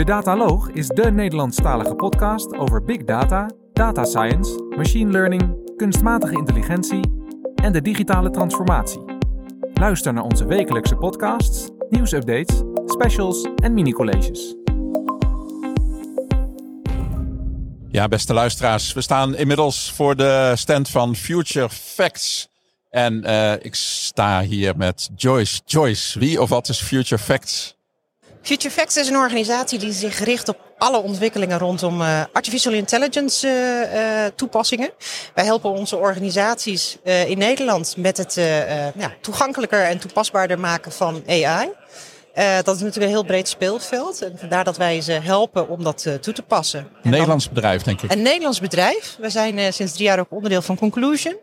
De Dataloog is de Nederlandstalige podcast over big data, data science, machine learning, kunstmatige intelligentie en de digitale transformatie. Luister naar onze wekelijkse podcasts, nieuwsupdates, specials en mini-colleges. Ja, beste luisteraars, we staan inmiddels voor de stand van Future Facts. En uh, ik sta hier met Joyce. Joyce, wie of wat is Future Facts? Future Facts is een organisatie die zich richt op alle ontwikkelingen rondom uh, artificial intelligence uh, toepassingen. Wij helpen onze organisaties in Nederland met het ja, toegankelijker en toepasbaarder maken van AI. dat is natuurlijk een heel breed speelveld. En vandaar dat wij ze helpen om dat toe te passen. Een Nederlands bedrijf, denk ik. Een Nederlands bedrijf. We zijn sinds drie jaar ook onderdeel van Conclusion.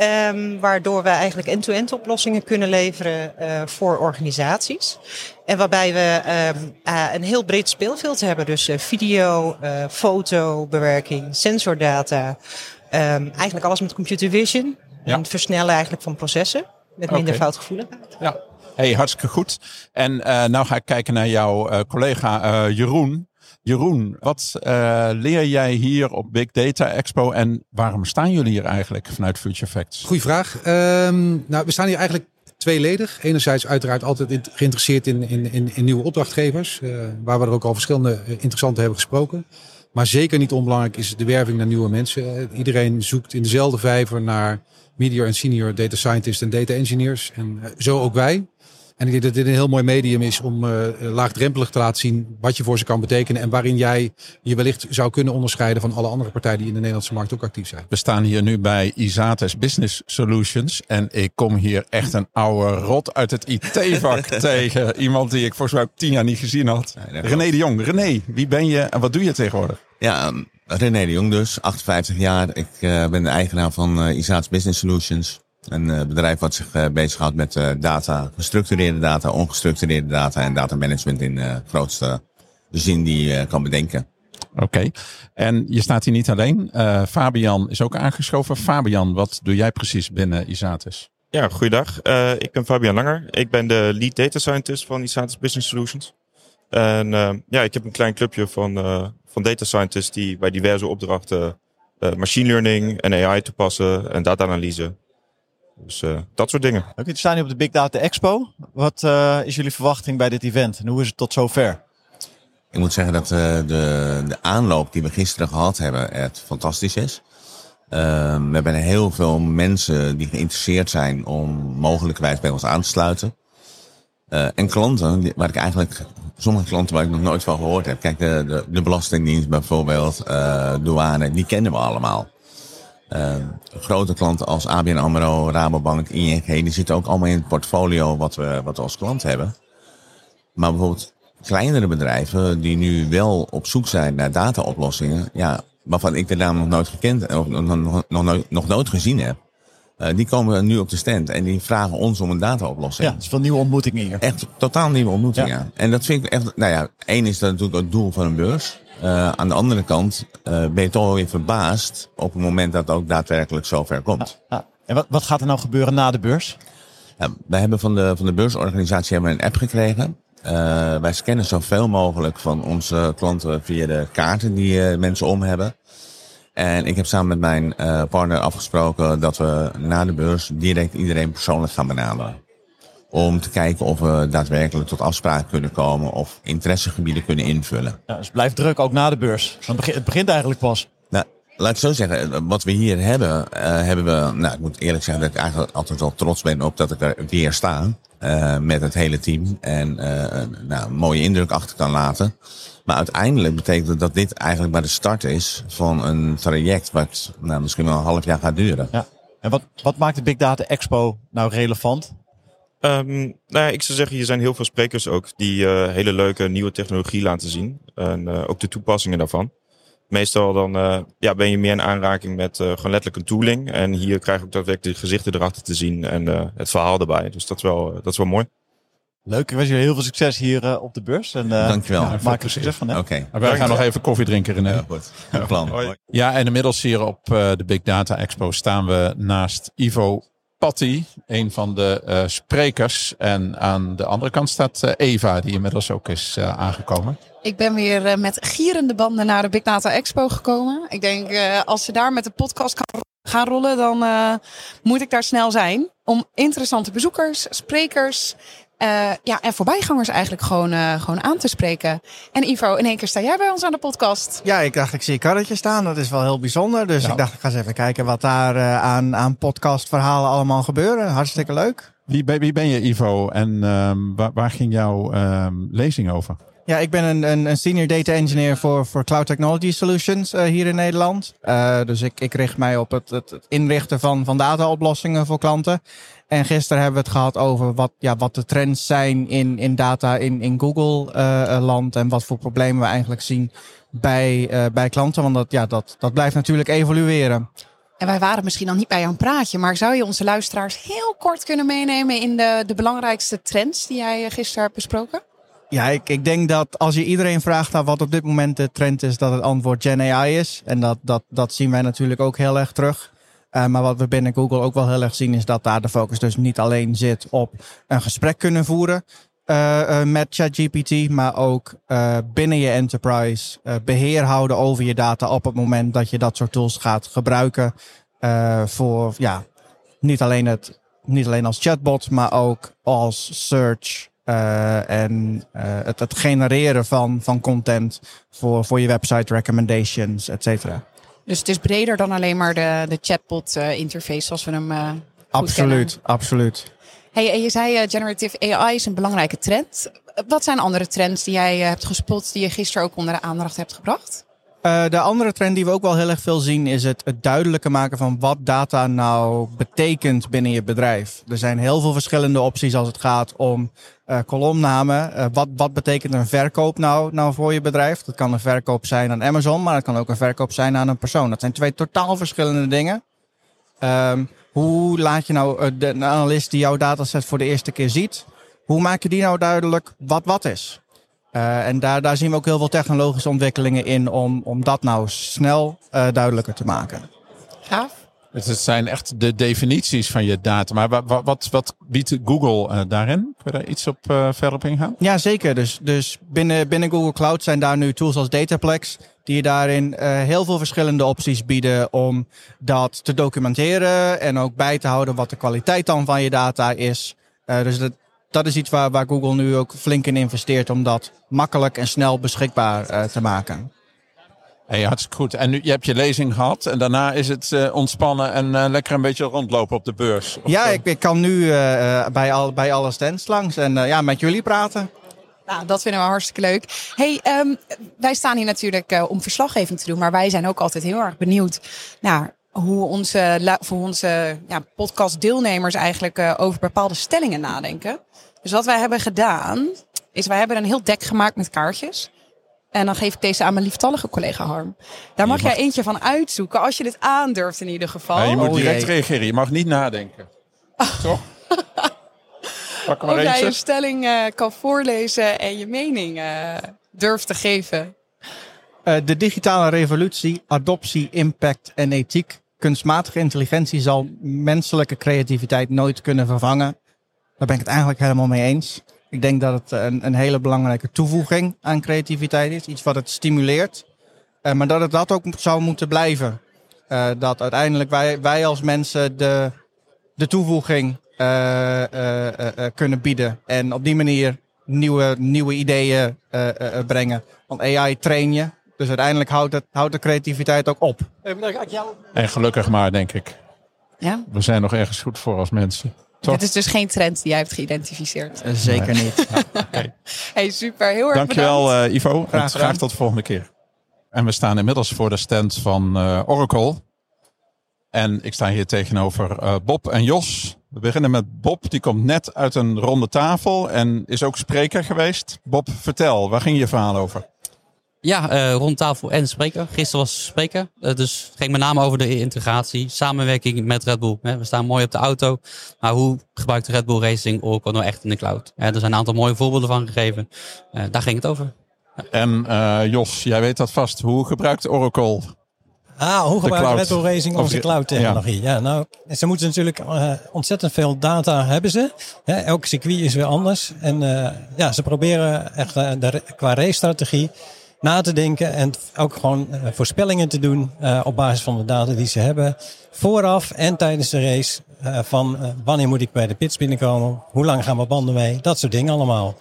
Um, waardoor we eigenlijk end-to-end oplossingen kunnen leveren uh, voor organisaties. En waarbij we um, uh, een heel breed speelveld hebben. Dus uh, video, fotobewerking, sensordata. Um, eigenlijk alles met computer vision. Ja. En het versnellen eigenlijk van processen. Met minder okay. foutgevoeligheid. Ja, hey, hartstikke goed. En nou ga ik kijken naar jouw collega Jeroen. Jeroen, wat uh, leer jij hier op Big Data Expo en waarom staan jullie hier eigenlijk vanuit Future Facts? Goeie vraag. Um, nou, we staan hier eigenlijk tweeledig. Enerzijds uiteraard altijd geïnteresseerd in, in, in, in nieuwe opdrachtgevers, uh, waar we er ook al verschillende interessante hebben gesproken. Maar zeker niet onbelangrijk is de werving naar nieuwe mensen. Iedereen zoekt in dezelfde vijver naar medior en senior data scientists en data engineers. En zo ook wij. En ik denk dat dit een heel mooi medium is om uh, laagdrempelig te laten zien wat je voor ze kan betekenen. En waarin jij je wellicht zou kunnen onderscheiden van alle andere partijen die in de Nederlandse markt ook actief zijn. We staan hier nu bij Isates Business Solutions. En ik kom hier echt een oude rot uit het IT-vak tegen. Iemand die ik volgens mij ook tien jaar niet gezien had. Nee, René de Jong. René, wie ben je en wat doe je tegenwoordig? Ja, René de Jong dus, 58 jaar. Ik uh, ben de eigenaar van uh, Isates Business Solutions. Een uh, bedrijf wat zich uh, bezighoudt met uh, data, gestructureerde data, ongestructureerde data en data management in de grootste zin die je kan bedenken. Oké, okay. en je staat hier niet alleen. Fabian is ook aangeschoven. Fabian, wat doe jij precies binnen Isatis? Ja, goeiedag. ik ben Fabian Langer. Ik ben de lead data scientist van Isatis Business Solutions. En ja, ik heb een klein clubje van, van data scientists die bij diverse opdrachten machine learning en AI toepassen en data-analyse. Dus uh, dat soort dingen. Oké, we staan hier op de Big Data Expo. Wat uh, is jullie verwachting bij dit event en hoe is het tot zover? Ik moet zeggen dat uh, de, de aanloop die we gisteren gehad hebben echt fantastisch is. Ehm, we hebben heel veel mensen die geïnteresseerd zijn om mogelijkerwijs bij ons aan te sluiten. en klanten, waar ik eigenlijk, sommige klanten waar ik nog nooit van gehoord heb. Kijk, de, de, de Belastingdienst bijvoorbeeld, douane, die kennen we allemaal. Uh, grote klanten als ABN AMRO, Rabobank, ING, die zitten ook allemaal in het portfolio wat we, wat we als klant hebben. Maar bijvoorbeeld kleinere bedrijven die nu wel op zoek zijn naar dataoplossingen, ja, waarvan ik de naam nog nooit gekend of nog, nog, nog, nog nooit gezien heb. Uh, die komen nu op de stand en die vragen ons om een dataoplossing. Ja, het is van nieuwe ontmoetingen hier. Echt totaal nieuwe ontmoetingen. Ja. En dat vind ik echt, nou ja, één is dat natuurlijk het doel van een beurs. Uh, aan de andere kant uh, ben je toch weer verbaasd op het moment dat het ook daadwerkelijk zover komt. Ja, ja. En wat, wat gaat er nou gebeuren na de beurs? Ja, wij hebben van de, van de beursorganisatie hebben een app gekregen. Uh, wij scannen zoveel mogelijk van onze klanten via de kaarten die mensen om hebben. En ik heb samen met mijn partner afgesproken dat we na de beurs direct iedereen persoonlijk gaan benaderen. Om te kijken of we daadwerkelijk tot afspraken kunnen komen of interessegebieden kunnen invullen. Ja, dus het blijft druk ook na de beurs. Want het begint eigenlijk pas. Nou, laat ik zo zeggen, wat we hier hebben, uh, hebben we. Nou, ik moet eerlijk zeggen dat ik eigenlijk altijd wel trots ben op dat ik er weer sta. Uh, met het hele team. En uh, nou, een mooie indruk achter kan laten. Maar uiteindelijk betekent dat dit eigenlijk maar de start is van een traject wat nou, misschien wel een half jaar gaat duren. Ja. En wat, wat maakt de Big Data Expo nou relevant? Um, nou ja, ik zou zeggen, hier zijn heel veel sprekers ook die uh, hele leuke nieuwe technologie laten zien. En uh, ook de toepassingen daarvan. Meestal dan uh, ja, ben je meer in aanraking met gewoon letterlijk een tooling. En hier krijg ik ook daadwerkelijk de gezichten erachter te zien en het verhaal erbij. Dus dat is wel, dat is wel mooi. Leuk, ik wens jullie heel veel succes hier op de beurs. En, Dankjewel. Ja, maak er succes van. Oké. Okay. Wij gaan nog even koffie drinken, René. Ja, goed. Plan. Ja, en inmiddels hier op de Big Data Expo staan we naast Ivo Patty, een van de uh, sprekers. En aan de andere kant staat uh, Eva, die inmiddels ook is uh, aangekomen. Ik ben weer met gierende banden naar de Big Data Expo gekomen. Ik denk, als ze daar met de podcast kan gaan rollen, dan moet ik daar snel zijn. Om interessante bezoekers, sprekers uh, ja, en voorbijgangers eigenlijk gewoon, uh, gewoon aan te spreken. En Ivo, in één keer sta jij bij ons aan de podcast. Ja, ik dacht, ik zie een karretje staan. Dat is wel heel bijzonder. Dus ik dacht, ik ga eens even kijken wat daar uh, aan, aan podcastverhalen allemaal gebeuren. Hartstikke leuk. Wie, wie ben je, Ivo? En um, waar, waar, ging jouw um, lezing over? Ja, ik ben een, een, een senior data engineer voor, voor Cloud Technology Solutions hier in Nederland. dus ik, ik richt mij op het, het, het inrichten van, van dataoplossingen voor klanten. En gisteren hebben we het gehad over wat, ja, wat de trends zijn in, in data in, in Google-land. Uh, en wat voor problemen we eigenlijk zien bij, uh, bij klanten. Want dat, ja, dat, dat blijft natuurlijk evolueren. En wij waren misschien nog niet bij jouw praatje, maar zou je onze luisteraars heel kort kunnen meenemen in de, de belangrijkste trends die jij gisteren hebt besproken? Ja, ik, ik denk dat als je iedereen vraagt naar wat op dit moment de trend is, dat het antwoord Gen AI is. En dat, dat, dat zien wij natuurlijk ook heel erg terug. Uh, maar wat we binnen Google ook wel heel erg zien, is dat daar de focus dus niet alleen zit op een gesprek kunnen voeren uh, met ChatGPT, maar ook binnen je enterprise beheer houden over je data op het moment dat je dat soort tools gaat gebruiken. voor ja, niet alleen, het, niet alleen als chatbot, maar ook als search. en het, het genereren van, van content voor, voor je website recommendations, et cetera. Dus het is breder dan alleen maar de, de chatbot uh, interface zoals we hem uh, Absoluut, kennen. absoluut. Hey, en je zei uh, generative AI is een belangrijke trend. Wat zijn andere trends die jij hebt gespot die je gisteren ook onder de aandacht hebt gebracht? Uh, de andere trend die we ook wel heel erg veel zien is het, het duidelijker maken van wat data nou betekent binnen je bedrijf. Er zijn heel veel verschillende opties als het gaat om uh, kolomnamen. Uh, wat, wat betekent een verkoop nou, nou voor je bedrijf? Dat kan een verkoop zijn aan Amazon, maar het kan ook een verkoop zijn aan een persoon. Dat zijn twee totaal verschillende dingen. Um, hoe laat je nou de analist die jouw dataset voor de eerste keer ziet, hoe maak je die nou duidelijk wat wat is? Uh, en daar, daar zien we ook heel veel technologische ontwikkelingen in om, om dat nou snel uh, duidelijker te maken. Gaaf. Dus het zijn echt de definities van je data. Maar wat, wat, wat biedt Google uh, daarin? Kun je daar iets op verder op ingaan? Ja, zeker. Dus, dus binnen, binnen Google Cloud zijn daar nu tools als Dataplex. Die je daarin heel veel verschillende opties bieden om dat te documenteren. En ook bij te houden wat de kwaliteit dan van je data is. dus dat, dat is iets waar, waar Google nu ook flink in investeert om dat makkelijk en snel beschikbaar uh, te maken. Hey, hartstikke goed. En nu, je hebt je lezing gehad en daarna is het uh, ontspannen en uh, lekker een beetje rondlopen op de beurs. Ja, ik, ik, kan nu bij, al, bij alle stands langs en ja, met jullie praten. Nou, dat vinden we hartstikke leuk. Hey, um, wij staan hier natuurlijk om verslaggeving te doen, maar wij zijn ook altijd heel erg benieuwd naar hoe onze, voor onze ja, podcastdeelnemers eigenlijk over bepaalde stellingen nadenken. Dus wat wij hebben gedaan, is wij hebben een heel dek gemaakt met kaartjes. En dan geef ik deze aan mijn lieftallige collega Harm. Daar mag, jij eentje van uitzoeken, als je dit aandurft in ieder geval. Ja, je moet oh, direct reageren, je mag niet nadenken. Toch? Pak maar of jij een stelling uh, kan voorlezen en je mening uh, durft te geven. Uh, de digitale revolutie, adoptie, impact en ethiek. Kunstmatige intelligentie zal menselijke creativiteit nooit kunnen vervangen. Daar ben ik het eigenlijk helemaal mee eens. Ik denk dat het een, een hele belangrijke toevoeging aan creativiteit is. Iets wat het stimuleert. Uh, maar dat het dat ook zou moeten blijven. Uh, dat uiteindelijk wij, wij als mensen de, de toevoeging uh, kunnen bieden. En op die manier nieuwe, nieuwe ideeën brengen. Want AI train je. Dus uiteindelijk houdt, het, houdt de creativiteit ook op. En gelukkig maar, denk ik. Ja? We zijn nog ergens goed voor als mensen. Toch? Dit is dus geen trend die jij hebt geïdentificeerd. Uh, zeker nee. niet. Ja, okay. Hey, super. Heel erg Dankjewel bedankt. Uh, Ivo. Graag, graag, tot de volgende keer. En we staan inmiddels voor de stand van uh, Oracle. En ik sta hier tegenover Bob en Jos. We beginnen met Bob. Die komt net uit een ronde tafel en is ook spreker geweest. Bob, vertel. Waar ging je verhaal over? Ja, uh, rond tafel en spreker. Gisteren was spreker. Uh, dus het ging met name over de integratie, samenwerking met Red Bull. We staan mooi op de auto. Maar hoe gebruikt Red Bull Racing Oracle nou echt in de cloud? er zijn een aantal mooie voorbeelden van gegeven. Uh, daar ging het over. Ja. En Jos, jij weet dat vast. Hoe gebruikt Oracle Ah, hoe gebruikt. Red Bull Racing onze cloud-technologie? Ja. nou, ze moeten natuurlijk eh, ontzettend veel data hebben ze. Hè, elk circuit is weer anders. En eh, ja, ze proberen echt eh, de, qua race-strategie na te denken en ook gewoon eh, voorspellingen te doen eh, op basis van de data die ze hebben. Vooraf en tijdens de race. eh, van wanneer moet ik bij de pits binnenkomen? Hoe lang gaan mijn banden mee? Dat soort dingen allemaal.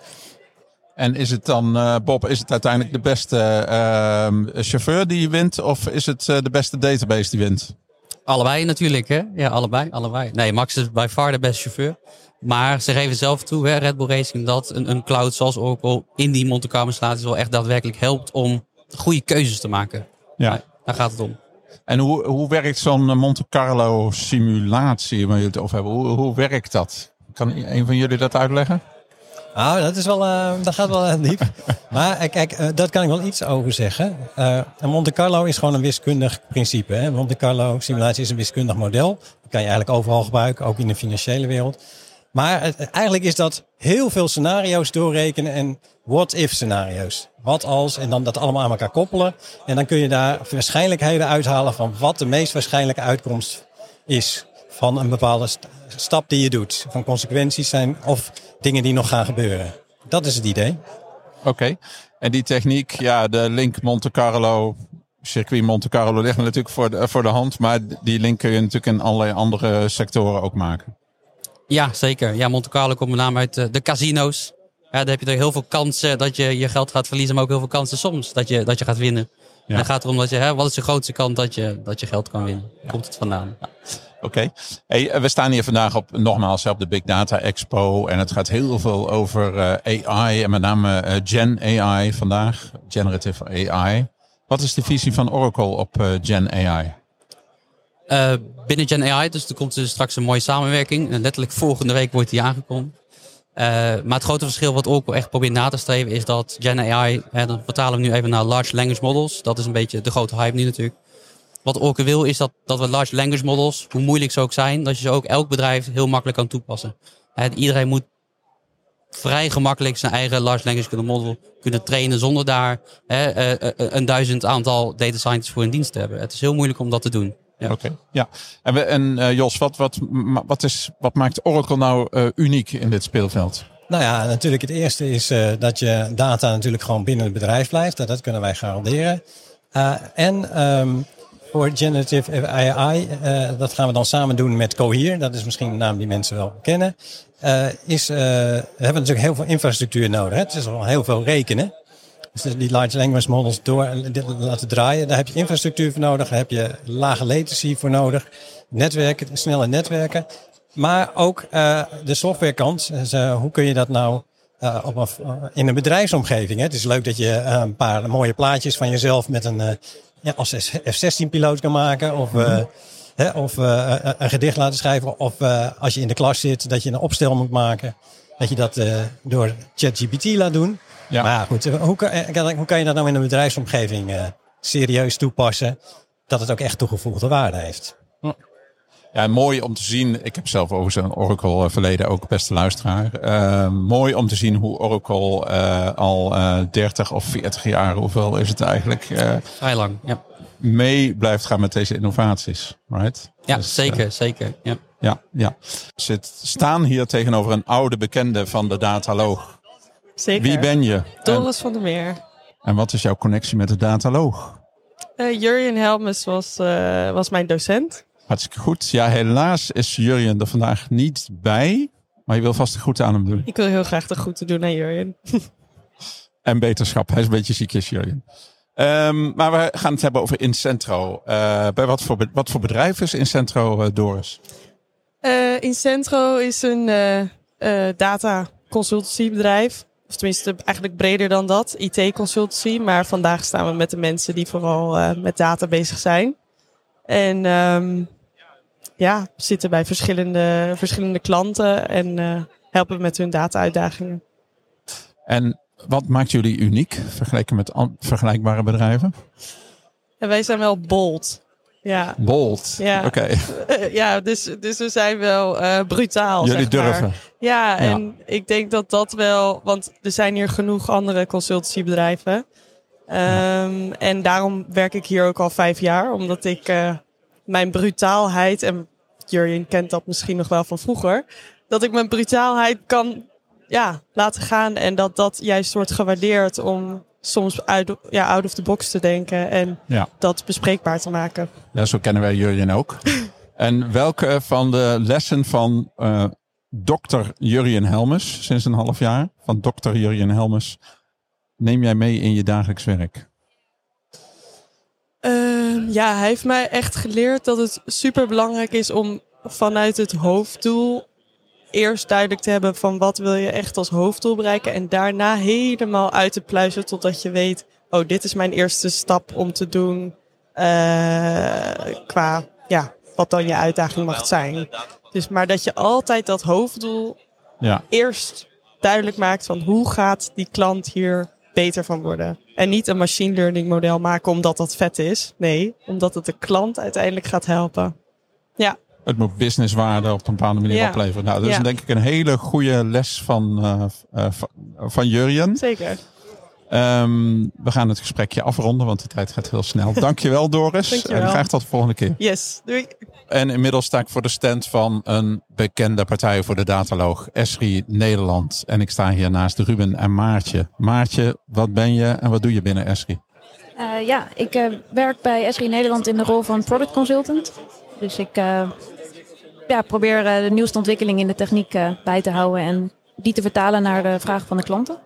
En is het dan, Bob, is het uiteindelijk de beste ehm, chauffeur die wint? Of is het de beste database die wint? Allebei natuurlijk, hè? Ja, allebei, allebei. Nee, Max is by far de beste chauffeur. Maar ze geven zelf toe, hè, Red Bull Racing, dat een, een cloud zoals Oracle in die Monte Carlo installaties wel echt daadwerkelijk helpt om goede keuzes te maken. Ja. Daar gaat het om. En hoe, hoe werkt zo'n eh, Monte Carlo simulatie waar jullie het over hebben? Hoe, hoe werkt dat? Kan een van jullie dat uitleggen? Nou, dat, is wel, eh, dat gaat wel eh, diep. maar eh, kijk, eh, daar kan ik wel iets over zeggen. Een Monte Carlo is gewoon een wiskundig principe. Hè? Een Monte Carlo simulatie is een wiskundig model. Dat kan je eigenlijk overal gebruiken, ook in de financiële wereld. Maar het- eigenlijk is dat heel veel scenario's doorrekenen en what-if scenario's. Wat als, en dan dat allemaal aan elkaar koppelen. En dan kun je daar waarschijnlijkheden uithalen van wat de meest waarschijnlijke uitkomst is van een bepaalde st- stap die je doet. Van consequenties zijn of dingen die nog gaan gebeuren. Dat is het idee. Oké. En die techniek, ja, de link Monte Carlo, circuit Monte Carlo ligt natuurlijk voor de, voor de hand. Maar die link kun je natuurlijk in allerlei andere sectoren ook maken. Ja, zeker. Ja, Monte Carlo komt met name uit eh, de casino's. Ja, daar heb je er heel veel kansen dat je je geld gaat verliezen, maar ook heel veel kansen soms dat je, dat je gaat winnen. En dan gaat het erom dat je, hè, wat is de grootste kans dat je, dat je geld kan winnen? Komt het vandaan? Ja. Oké. Hey, eh, we staan hier vandaag op, nogmaals op de Big Data Expo. En het gaat heel veel over eh, AI en met name eh, Gen AI vandaag. Generative AI. Wat is de visie van Oracle op eh, Gen AI? Binnen Gen AI, dus er komt dus straks een mooie samenwerking. En letterlijk volgende week wordt die aangekondigd. Eh, maar het grote verschil wat Oracle echt probeert na te streven is dat Gen AI, hè, dan vertalen we nu even naar Large Language Models. Dat is een beetje de grote hype nu natuurlijk. Wat Oracle wil is dat, dat we Large Language Models, hoe moeilijk ze ook zijn, dat je ze ook elk bedrijf heel makkelijk kan toepassen. Hè, iedereen moet vrij gemakkelijk zijn eigen Large Language Model kunnen trainen zonder daar hè, eh, eh, een duizend aantal data scientists voor in dienst te hebben. Het is heel moeilijk om dat te doen. Ja. Oké, ja. En, we, en eh, Jos, wat, wat, wat, is, wat maakt Oracle nou eh, uniek in dit speelveld? Nou ja, natuurlijk het eerste is eh, dat je data natuurlijk gewoon binnen het bedrijf blijft. Dat, dat kunnen wij garanderen. Eh, en ehm, voor generative AI, eh, dat gaan we dan samen doen met Cohere. Dat is misschien een naam die mensen wel kennen. Eh, is, eh, we hebben natuurlijk heel veel infrastructuur nodig. Hè? Het is al heel veel rekenen. Dus die large language models door laten draaien. Daar heb je infrastructuur voor nodig. Daar heb je lage latency voor nodig. Netwerken, snelle netwerken. Maar ook de softwarekant. Hoe kun je dat nou op in een bedrijfsomgeving? Hè? Het is leuk dat je een paar mooie plaatjes van jezelf met een ja, als F-16-piloot kan maken. Of, eh, hè, of eh, een gedicht laten schrijven. Of eh, als je in de klas zit, dat je een opstel moet maken. Dat je dat eh, door ChatGPT laat doen. Ja. Maar goed, eh, hoe kan, eh, hoe kan je dat nou in een bedrijfsomgeving eh, serieus toepassen? Dat het ook echt toegevoegde waarde heeft. Ja, mooi om te zien. Ik heb zelf over zo'n Oracle eh, verleden ook beste luisteraar. Eh, mooi om te zien hoe Oracle eh, al eh 30 of 40 jaar, hoeveel is het eigenlijk, eh, Vrij lang, ja. mee blijft gaan met deze innovaties. Right? Ja, Dus, zeker, zeker. Ja. ja, ja. Zit, staan hier tegenover een oude bekende van de dataloog. Zeker. Wie ben je? En, Doris van der Meer. en wat is jouw connectie met de dataloog? Eh Jurjen Helmes was, eh, was mijn docent. Hartstikke goed. Ja, helaas is Jurjen er vandaag niet bij. Maar je wil vast een goed aan hem doen. Ik wil heel graag de groeten doen aan Jurjen. En beterschap. Hij is een beetje ziekjes, Jurjen. Ehm, maar we gaan het hebben over Incentro. Eh bij wat voor, wat voor bedrijf is Incentro, eh, Doris? Eh Incentro is een data consultancybedrijf. Of tenminste eigenlijk breder dan dat. IT consultancy. Maar vandaag staan we met de mensen die vooral met data bezig zijn. En ehm, ja, zitten bij verschillende, verschillende klanten. En eh, helpen met hun data uitdagingen. En wat maakt jullie uniek vergeleken met vergelijkbare bedrijven? En wij zijn wel bold. Ja. Bold. Ja. Oké. Ja, dus, dus we zijn wel eh, brutaal. Jullie zeg maar. durven. Ja, Ja. en ik denk dat dat wel, want er zijn hier genoeg andere consultancybedrijven. Ehm, En daarom werk ik hier ook al vijf jaar. Omdat ik eh, mijn brutaalheid, en Jurjen kent dat misschien nog wel van vroeger. Dat ik mijn brutaalheid kan ja, laten gaan. En dat dat juist wordt gewaardeerd om soms uit, ja, out of the box te denken. En Ja. dat bespreekbaar te maken. Ja, zo kennen wij Jurjen ook. en welke van de lessen van eh dokter Jurjen Helmes, sinds een half jaar, van dokter Jurjen Helmes, neem jij mee in je dagelijks werk? Ja, hij heeft mij echt geleerd dat het super belangrijk is om vanuit het hoofddoel eerst duidelijk te hebben van wat wil je echt als hoofddoel bereiken. En daarna helemaal uit te pluizen totdat je weet, oh, dit is mijn eerste stap om te doen eh, qua ja, wat dan je uitdaging mag zijn. Dus maar dat je altijd dat hoofddoel Ja. eerst duidelijk maakt van hoe gaat die klant hier beter van worden. En niet een machine learning model maken omdat dat vet is. Nee, omdat het de klant uiteindelijk gaat helpen. Ja, Het moet businesswaarde op een bepaalde manier Ja. opleveren. Nou, dat is Ja. denk ik een hele goede les van, eh, eh, van, van Jurjen. zeker. Ehm, we gaan het gesprekje afronden, want de tijd gaat heel snel. Dankjewel Doris. Dankjewel. En graag tot de volgende keer. Yes, doei. En inmiddels sta ik voor de stand van een bekende partij voor de dataloog, Esri Nederland. En ik sta hier naast Ruben en Maartje. Maartje, wat ben je en wat doe je binnen Esri? Eh, ja, ik eh, werk bij SRI Nederland in de rol van product consultant. Dus ik eh, ja, probeer de nieuwste ontwikkeling in de techniek bij te houden en die te vertalen naar de vragen van de klanten.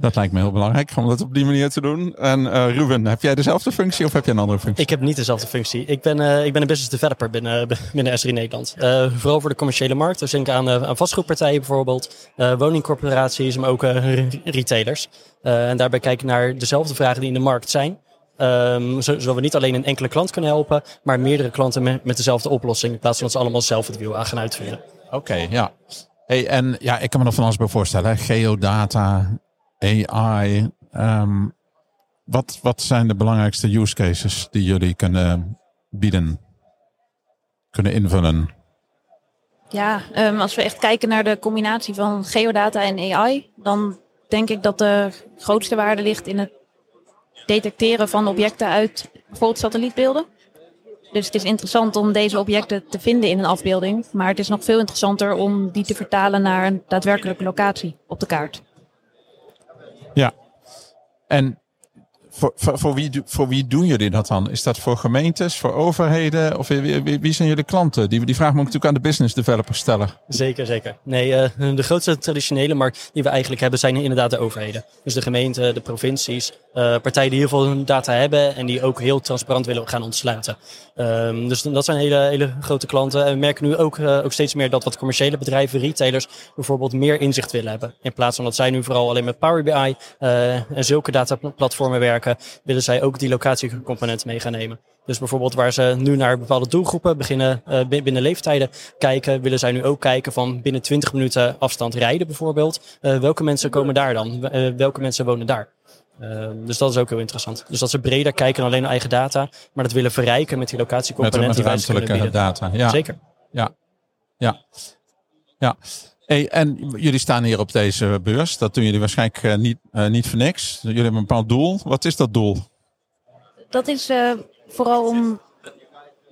Dat lijkt me heel belangrijk om dat op die manier te doen. En eh, Ruben, heb jij dezelfde functie of heb je een andere functie? Ik heb niet dezelfde functie. Ik ben, eh, ik ben een business developer binnen, binnen SRI Nederland. Eh, vooral voor de commerciële markt. Dus denk aan, eh, aan vastgoedpartijen bijvoorbeeld, eh, woningcorporaties, maar ook eh, re- retailers. Eh, en daarbij kijken naar dezelfde vragen die in de markt zijn. Zo- zodat we niet alleen een enkele klant kunnen helpen, maar meerdere klanten met, met dezelfde oplossing. In plaats van dat ze allemaal zelf het wiel aan gaan uitvinden. Oké, ja. Hey, en ja, ik kan me nog van alles bij voorstellen. hè. Geodata, AI. ehm, wat, wat zijn de belangrijkste use cases die jullie kunnen bieden? Kunnen invullen? Ja, ehm, als we echt kijken naar de combinatie van geodata en AI, dan denk ik dat de grootste waarde ligt in het detecteren van objecten uit bijvoorbeeld satellietbeelden. Dus het is interessant om deze objecten te vinden in een afbeelding, maar het is nog veel interessanter om die te vertalen naar een daadwerkelijke locatie op de kaart. Ja. En voor, voor, voor, wie, voor wie doen jullie dat dan? Is dat voor gemeentes, voor overheden? Of wie, wie, zijn jullie klanten? Die, vraag moet ik natuurlijk aan de business developers stellen. Zeker, zeker. Nee, eh, de grootste traditionele markt die we eigenlijk hebben zijn inderdaad de overheden. Dus de gemeenten, de provincies, eh, partijen die heel veel hun data hebben en die ook heel transparant willen gaan ontsluiten. Ehm, dus dat zijn hele, hele grote klanten. En we merken nu ook, eh, ook steeds meer dat wat commerciële bedrijven, retailers, bijvoorbeeld meer inzicht willen hebben. In plaats van dat zij nu vooral alleen met Power BI en zulke dataplatformen werken, willen zij ook die locatiecomponent mee gaan nemen. Dus bijvoorbeeld waar ze nu naar bepaalde doelgroepen beginnen eh, bi- binnen leeftijden kijken, willen zij nu ook kijken van binnen 20 minuten afstand rijden bijvoorbeeld. Eh, welke mensen komen daar dan? Eh, welke mensen wonen daar? Dus dat is ook heel interessant. Dus dat ze breder kijken dan alleen naar eigen data, maar dat willen verrijken met die Met, locatiecomponent met die ze kunnen ruimtelijke data. Ja. Zeker. Ja. Ja. Ja. En jullie staan hier op deze beurs. Dat doen jullie waarschijnlijk eh, niet, eh, niet voor niks. Jullie hebben een bepaald doel. Wat is dat doel? Dat is eh, vooral om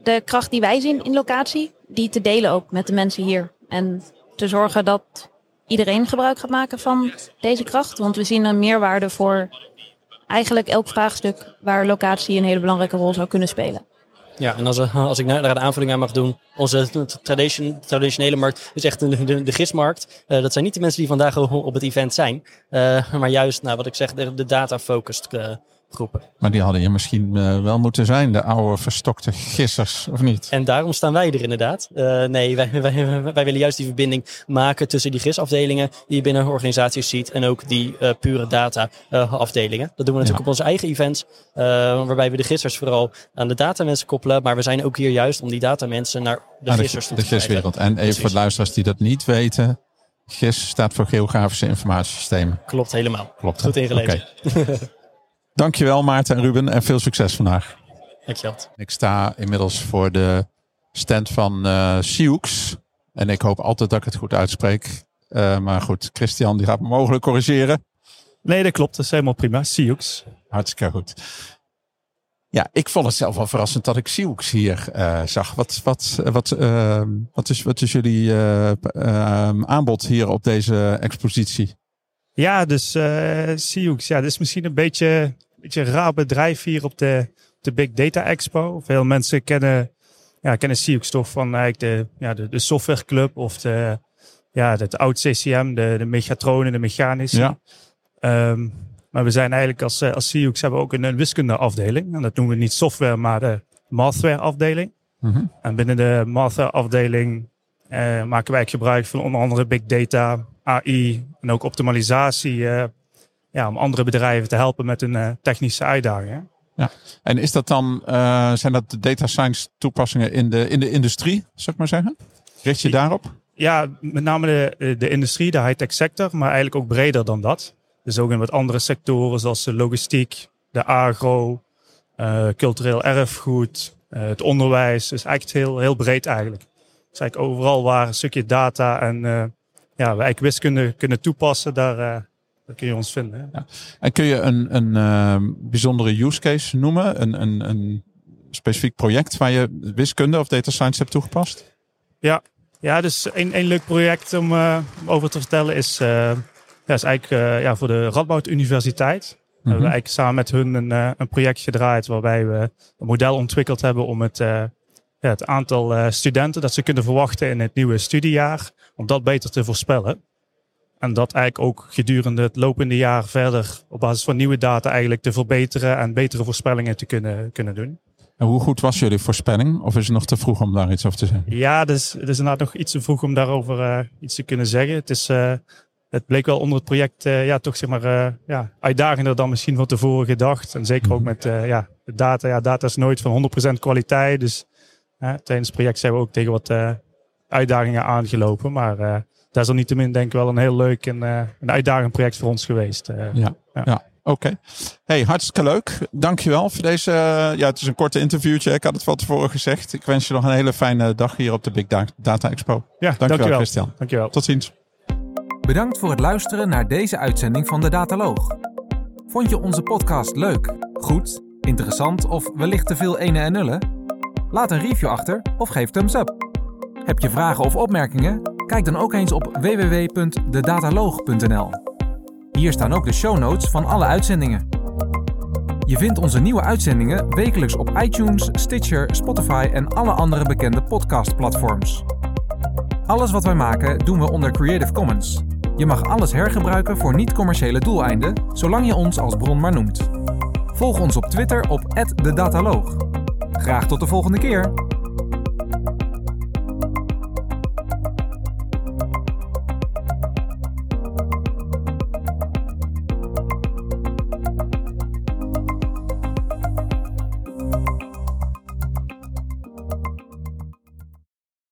de kracht die wij zien in locatie, die te delen ook met de mensen hier. En te zorgen dat iedereen gebruik gaat maken van deze kracht. Want we zien een meerwaarde voor eigenlijk elk vraagstuk waar locatie een hele belangrijke rol zou kunnen spelen. Ja, en als, als ik daar een aanvulling aan mag doen. Onze tradition, traditionele markt is echt de, de, de gismarkt. Eh, dat zijn niet de mensen die vandaag op het event zijn. Eh, maar juist, nou, wat ik zeg, de, de data-focused Maar die hadden je misschien eh, wel moeten zijn. De oude verstokte gissers, of niet? En daarom staan wij er inderdaad. Eh, nee, wij, wij, wij willen juist die verbinding maken tussen die GIS-afdelingen die je binnen organisaties ziet en ook die eh, pure data-afdelingen. dat doen we natuurlijk op onze eigen events, waarbij we de gissers vooral aan de datamensen koppelen. Maar we zijn ook hier juist om die datamensen naar de Ah, de, gissers toe de te krijgen. giswereld. En even voor de luisteraars die dat niet weten. GIS staat voor Geografische Informatiesystemen. Klopt helemaal. Klopt. Goed ingelezen. Oké. Dankjewel Maarten en Ruben en veel succes vandaag. Dankjewel. Ik sta inmiddels voor de stand van eh Sioux. En ik hoop altijd dat ik het goed uitspreek. Eh, maar goed, Christian die gaat me mogelijk corrigeren. Nee, dat klopt. Dat is helemaal prima. Sioux. Hartstikke goed. Ja, ik vond het zelf wel verrassend dat ik Sioux hier uh, zag. Wat, wat, wat, uh, wat, is, wat is jullie uh, aanbod hier op deze expositie? Ja, dus Sioux. Ja, dat is misschien een beetje, beetje een raar bedrijf hier op de, de Big Data Expo. Veel mensen kennen, ja, kennen toch van eigenlijk de, ja, de, de softwareclub of de, ja, het oud CCM, de, de mechatronen, de mechanische. Ja. Um, maar we zijn eigenlijk als, als CUX hebben we ook een wiskundeafdeling. En dat noemen we niet software, maar de mathware afdeling. Mm -hmm. En binnen de mathware afdeling eh, maken wij gebruik van onder andere big data, AI en ook optimalisatie. Uh, ja, om andere bedrijven te helpen met hun uh, technische uitdagingen. Ja, en is dat dan, zijn dat de data science toepassingen in de, in de industrie, zou ik maar zeggen? Richt je daarop? Ja, met name de, de industrie, de high-tech sector, maar eigenlijk ook breder dan dat. Dus ook in wat andere sectoren zoals de logistiek, de agro, uh, cultureel erfgoed, uh, het onderwijs. Dus eigenlijk heel, heel breed eigenlijk. Dus eigenlijk overal waar een stukje data en uh, ja, we eigenlijk wiskunde kunnen toepassen, daar, daar kun je ons vinden. Ja. En kun je een, een bijzondere use case noemen? Een, een, een specifiek project waar je wiskunde of data science hebt toegepast? Ja, ja dus een, een leuk project om over te vertellen is ja, is eigenlijk uh, ja, voor de Radboud Universiteit. Mm -hmm. We hebben eigenlijk samen met hun een, een project gedraaid waarbij we een model ontwikkeld hebben om het, ja, het aantal studenten dat ze kunnen verwachten in het nieuwe studiejaar, om dat beter te voorspellen. En dat eigenlijk ook gedurende het lopende jaar verder op basis van nieuwe data eigenlijk te verbeteren en betere voorspellingen te kunnen, kunnen doen. En hoe goed was jullie voorspelling? Of is het nog te vroeg om daar iets over te zeggen? Ja, dus, het is inderdaad nog iets te vroeg om daarover iets te kunnen zeggen. Het is het bleek wel onder het project uh, ja, toch zeg maar, ja, uitdagender dan misschien van tevoren gedacht. En zeker ook met uh, ja, de data. Ja, data is nooit van 100% kwaliteit. Dus tijdens het project zijn we ook tegen wat uitdagingen aangelopen. Maar daar is er niettemin denk ik wel een heel leuk en een uitdagend project voor ons geweest. ja, ja. ja. Oké. Okay. Hey, hartstikke leuk. Dankjewel voor deze. ja, het is een korte interviewtje. Ik had het van tevoren gezegd. Ik wens je nog een hele fijne dag hier op de Big Data Expo. Ja, dankjewel, dankjewel. Christian. Dankjewel. Tot ziens. Bedankt voor het luisteren naar deze uitzending van de Dataloog. Vond je onze podcast leuk, goed, interessant of wellicht te veel ene en nullen? Laat een review achter of geef thumbs up. Heb je vragen of opmerkingen? Kijk dan ook eens op www.dedataloog.nl. Hier staan ook de show notes van alle uitzendingen. Je vindt onze nieuwe uitzendingen wekelijks op iTunes, Stitcher, Spotify en alle andere bekende podcastplatforms. Alles wat wij maken doen we onder Creative Commons. Je mag alles hergebruiken voor niet-commerciële doeleinden, zolang je ons als bron maar noemt. Volg ons op Twitter op @dedataloog. Graag tot de volgende keer.